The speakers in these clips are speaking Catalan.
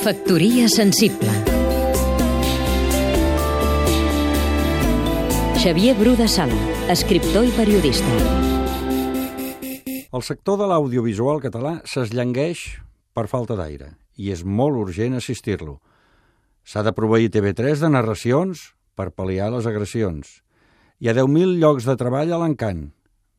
Factoria sensible Xavier Bru de Sala, escriptor i periodista. El sector de l'audiovisual català s'esllangueix per falta d'aire i és molt urgent assistir-lo. S'ha de proveir TV3 de narracions per pal·liar les agressions. Hi ha 10.000 llocs de treball a l'encant.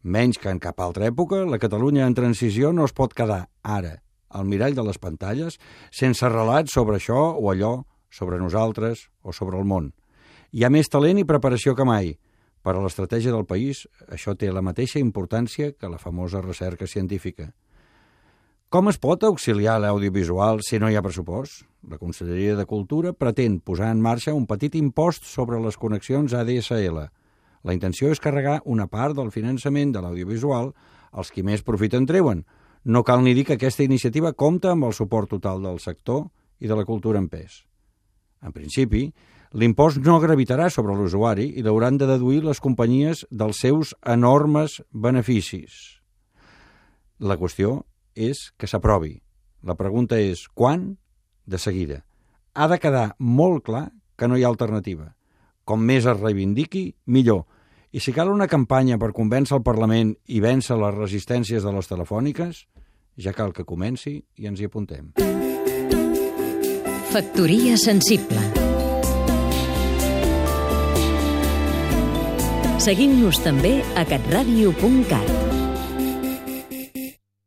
Menys que en cap altra època, la Catalunya en transició no es pot quedar, ara, al mirall de les pantalles, sense relats sobre això o allò, sobre nosaltres o sobre el món. Hi ha més talent i preparació que mai. Per a l'estratègia del país, això té la mateixa importància que la famosa recerca científica. Com es pot auxiliar l'audiovisual si no hi ha pressupost? La Conselleria de Cultura pretén posar en marxa un petit impost sobre les connexions ADSL. La intenció és carregar una part del finançament de l'audiovisual als qui més profiten treuen. No cal ni dir que aquesta iniciativa compta amb el suport total del sector i de la cultura en pes. En principi, L'impost no gravitarà sobre l'usuari i l'hauran de deduir les companyies dels seus enormes beneficis. La qüestió és que s'aprovi. La pregunta és quan? De seguida. Ha de quedar molt clar que no hi ha alternativa. Com més es reivindiqui, millor. I si cal una campanya per convèncer el Parlament i vèncer les resistències de les telefòniques, ja cal que comenci i ens hi apuntem. Factoria sensible Seguim-nos també a catradio.cat